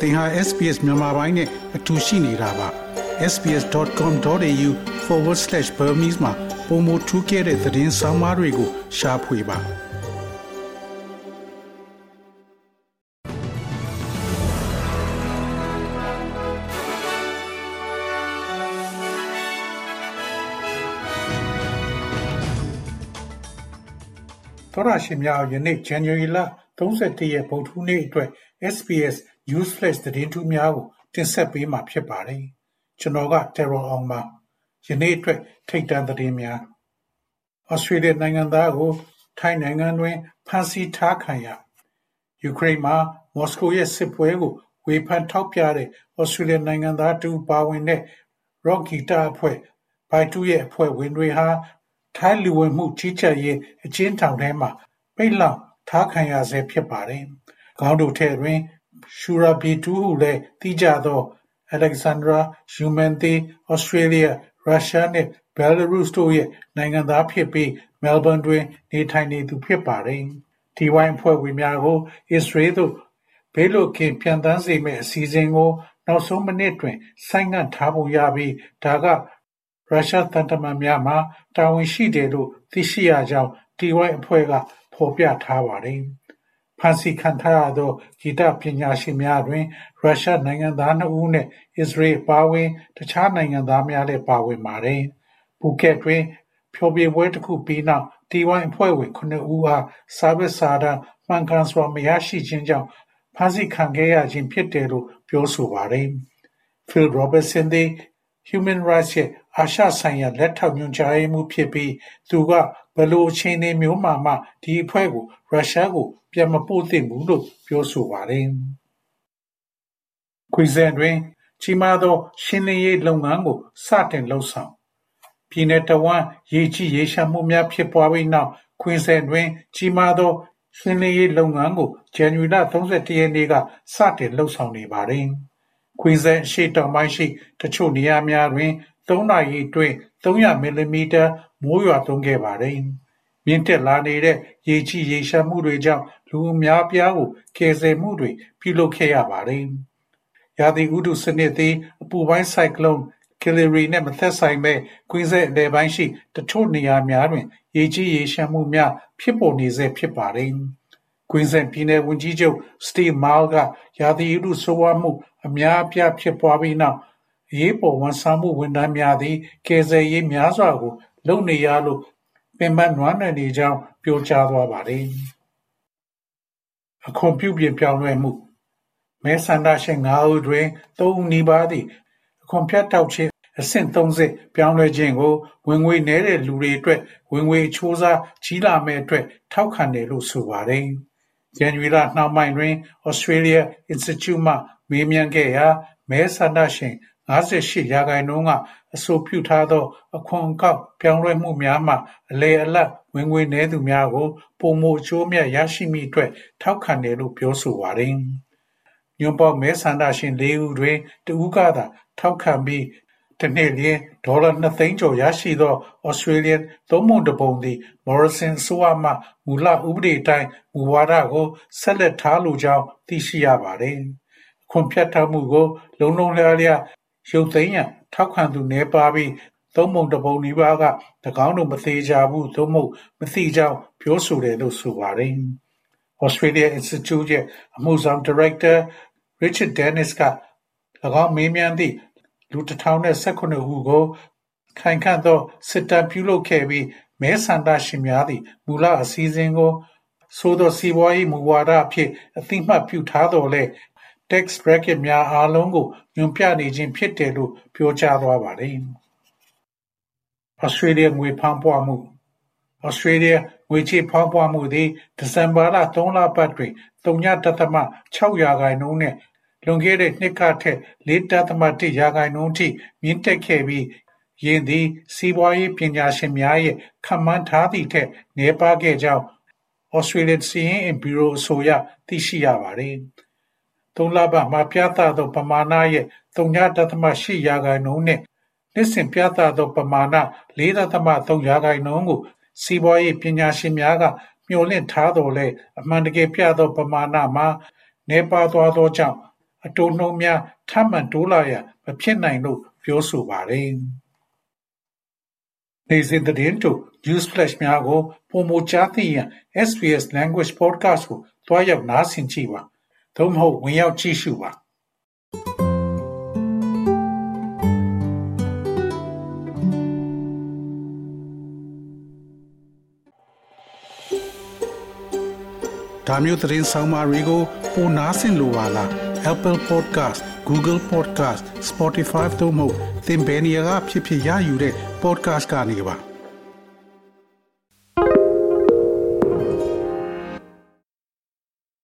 သင်ဟာ SPS မြန်မာပိုင်းနဲ့အတူရှိနေတာပါ sbs.com.au/burmese မှာပုံမထူးခဲ့တဲ့သတင်းစာမားတွေကိုရှားဖွေပါသောရရှိမြောက်ယနေ့ January လ31ရက်ဗုဒ္ဓဟူးနေ့အတွက် SBS Newsflash သတင်းထူးများကို တင်ဆက်ပေးမှာဖြစ်ပါတယ်။ကျွန်တော်က Terror အောင်ပါ။ယနေ့အတွက်ထိတ်တန့်သတင်းများ။ Australia နိုင်ငံသားကိုထိုင်းနိုင်ငံတွင်ဖမ်းဆီးထားခံရ။ Ukraine မှာမော်စကိုရဲ့စစ်ပွဲကိုဝေဖန်ထောက်ပြတဲ့ Australia နိုင်ငံသားတူပါဝင်တဲ့ Rock ဂီတအဖွဲ့ဘိုက်တူရဲ့အဖွဲ့ဝင်တွေဟာထိုင်းလူဝင်မှုကြီးကြပ်ရေးအကျဉ်းထောင်ထဲမှာပိတ်လှောင်ထားခံရဆဲဖြစ်ပါတယ်။ခေါင်းတို့ထဲတွင် ရှူရာဘီတူဟုလည်းသိကြသော Alexandra Eumenthe ဩစတြေးလျ၊ရုရှားနှင့် ဘဲလာရုစ်တို့ရဲ့နိုင်ငံသားဖြစ်ပြီး မဲလ်ဘုန်းတွင် နေထိုင်နေသူ ဖြစ်ပါတယ်။ TY အဖွဲ့ဝင်များကို အစ္စရေးသို့ ဘေးလွတ်ကင်း ပျံသန်းစေမယ့် အစီအစဉ်ကို နောက်ဆုံးမိနစ်တွင် ဆိုင်းငံ့ထားပုံရပြီး ဒါက ရုရှားသံတမန်များမှာ တာဝန်ရှိတယ်လို့ သိရှိရကြောင်း TY အဖွဲ့က ဖော်ပြထားပါတယ်။ ဖမ်းဆီးခံထားရသော ဂီတပညာရှင်များတွင် ရုရှားနိုင်ငံသားနှစ်ဦးနှင့် အစ္စရေးအပါအဝင် တခြားနိုင်ငံသားများလည်းပါဝင်ပါတယ်။ပူကက်တွင် ဖျော်ဖြေပွဲတစ်ခုပြီးနောက် TY အဖွဲ့ဝင်ခုနှစ်ဦးအားစာရွက်စာတမ်းမှန်ကန်စွာမရရှိခြင်းကြောင့်ဖမ်းဆီးခံခဲ့ရခြင်းဖြစ်တယ်လို့ပြောဆိုပါတယ်။ Phil Robertson သည် Human Rights ရဲ့ အာရှဆိုင်ရာလက်ထောက်ညွှန်ကြားရေးမှူးဖြစ်ပြီးသူကဘယ်လိုအခြေအနေမျိုးမှာမှဒီအဖွဲ့ကိုရုရှားကိုပြန်မပို့သင့်ဘူးလို့ပြောဆိုပါတယ်။ Queensland တွင်ကြီးမားသော ရှင်းလင်းရေးလုပ်ငန်းကိုစတင်လုပ်ဆောင်ပြည်내တဝန်းရေကြီးရေရှမ်းမှုများဖြစ်ပွားပြီးနောက် Queensland တွင် ကြီးမားသောရှင်းလင်းရေးလုပ်ငန်းကိုဇန်နဝါရီလ31ရက်နေ့ကစတင်လုပ်ဆောင်နေပါတယ်။ Queensland အရှေ့တောင်ပိုင်းရှိတချို့နေရာများတွင် ၃နာရီအတွင်း 300 မီလီမီတာ မိုးရွာသွန်းခဲ့ပါတယ်။မြင့်တက်လာနေတဲ့ ရေကြီးရေလျှံမှုတွေကြောင့် လူအများအပြားကို ကယ်ဆယ်မှုတွေ ပြုလုပ်ခဲ့ရပါတယ်။ရာသီဥတုစနစ်သည် အပူပိုင်းဆိုင်ကလုန်း Kilary နှင့် မသက်ဆိုင်ဘဲ Queensland အလယ်ပိုင်းရှိ တချို့နေရာများတွင် ရေကြီးရေလျှံမှုများ ဖြစ်ပေါ်နေဆဲ ဖြစ်ပါတယ်။ Queensland ပြည်နယ်ဝန်ကြီးချုပ် Steve Marl က ရာသီဥတုဆိုးဝါးမှု အများအပြား ဖြစ်ပွားပြီးနောက် အရေးပေါ်ဝန်ဆောင်မှုဝန်ထမ်းများသည်ကယ်ဆယ်ရေးများစွာကို လုပ်နေရလို့ပင်ပန်းနွမ်းနယ်နေကြောင်းပြောကြားသွားပါတယ်။အခွန်ပြုပြင်ပြောင်းလဲမှုမဲဆန္ဒရှင်၅ဦးတွင်၃ဦးနီးပါးသည်အခွန်ဖြတ်တောက်ခြင်းအဆင့်၃ဆင့်ပြောင်းလဲခြင်းကိုဝင်ငွေနည်းတဲ့လူတွေအတွက်ဝင်ငွေအချိုးစားကြီးလာမယ့်အတွက်ထောက်ခံတယ်လို့ဆိုပါတယ်။ဇန်နဝါရီလနှောင်းပိုင်းတွင် Australia Institute မှမေးမြန်းခဲ့ရာမဲဆန္ဒရှင် 58ရာခိုင်နှုန်းကအဆိုပြုထားသော အခွန်အကောက်ပြောင်းလဲမှုများမှအလယ်အလတ်ဝင်ငွေနည်းသူများကိုပိုမိုအကျိုးအမြတ်ရရှိမည့်အတွက်ထောက်ခံတယ်လို့ပြောဆိုပါတယ်။ညွန့်ပေါင်းမဲဆန္ဒရှင်၄ဦးတွင်တဦးကသာထောက်ခံပြီးတစ်နှစ်လျှင်ဒေါ်လာ2သိန်းကျော်ရရှိသော Australian သုံးပုံတစ်ပုံသည် Morrison အစိုးရမှမူလဥပဒေအတိုင်းမူဝါဒကိုဆက်လက်ထားလိုကြောင်းသိရှိရပါတယ်။အခွန်ဖြတ်တောက်မှုကို လုံးလုံးလျားလျား ရုပ်သိမ်းရန်ထောက်ခံသူနည်းပါးပြီးသုံးပုံတစ်ပုံနီးပါးက၎င်းတို့မသေးကြဘူးသို့မဟုတ်မသိကြောင်းပြောဆိုတယ်လို့ဆိုပါတယ်။ Australia Institute ရဲ့အမှုဆောင်ဒါရိုက်တာ Richard Denniss က၎င်းမေးမြန်းသည့်လူတစ်ထောင်နဲ့၁၇ဦးကိုခိုင်ခံ့သောစစ်တမ်းပြုလုပ်ခဲ့ပြီးမဲဆန္ဒရှင်များသည်မူလအစီအစဉ်ကိုဆိုသောစီးပွားရေးမူဝါဒအဖြစ်အသိမှတ်ပြုထားသော်လည်း tax bracket များအားလုံးကို ညွှန်ပြနေခြင်းဖြစ်တယ်လို့ ပြောကြားသွားပါတယ်။ Australia ငွေဖောင်းပွမှု Australia ငွေချေးဖောင်းပွမှုသည် ဒီဇင်ဘာလ3လပတ်တွင်0.6ရာခိုင်နှုန်းနှင့် လွန်ခဲ့တဲ့နှစ်ကထက်4.1ရာခိုင်နှုန်းထိ မြင့်တက်ခဲ့ပြီးယင်းသည် စီးပွားရေးပညာရှင်များရဲ့ခန့်မှန်းထားသည့်ထက် နည်းပါးခဲ့ကြောင်း Australian စာရင်းအင်ဗျူရိုအဆိုအရ သိရှိရပါသည်။ သုံးလပတ်မှာ ပြသသော ပမာဏရဲ့0.8ရာခိုင်နှုန်းနှင့် နှစ်စဉ်ပြသသော ပမာဏ4.3ရာခိုင်နှုန်းကို စီးပွားရေးပညာရှင်များက မျှော်လင့်ထားသော်လည်း အမှန်တကယ်ပြသော ပမာဏမှာ နည်းပါးသွားသောကြောင့် အတိုးနှုန်းများ ထပ်မံတိုးလာရန် မဖြစ်နိုင်လို့ ပြောဆိုပါတယ်။နေစဉ်သတင်းတို့ News Flash များကိုပုံမကြားသိရန် SBS Language Podcast ကိုတွားရောက်နားဆင်ကြည့်ပါ။ သို့မဟုတ် ဝင်ရောက်ကြည့်ရှုပါ။ဒါမျိုးသတင်းဆောင်မာတွေကိုပိုနားဆင်လိုပါလား Apple Podcast Google Podcast Spotify တို့မှာသင်ပင်ရာဖြစ်ဖြစ်ရယူတဲ့ podcast ကနေပါ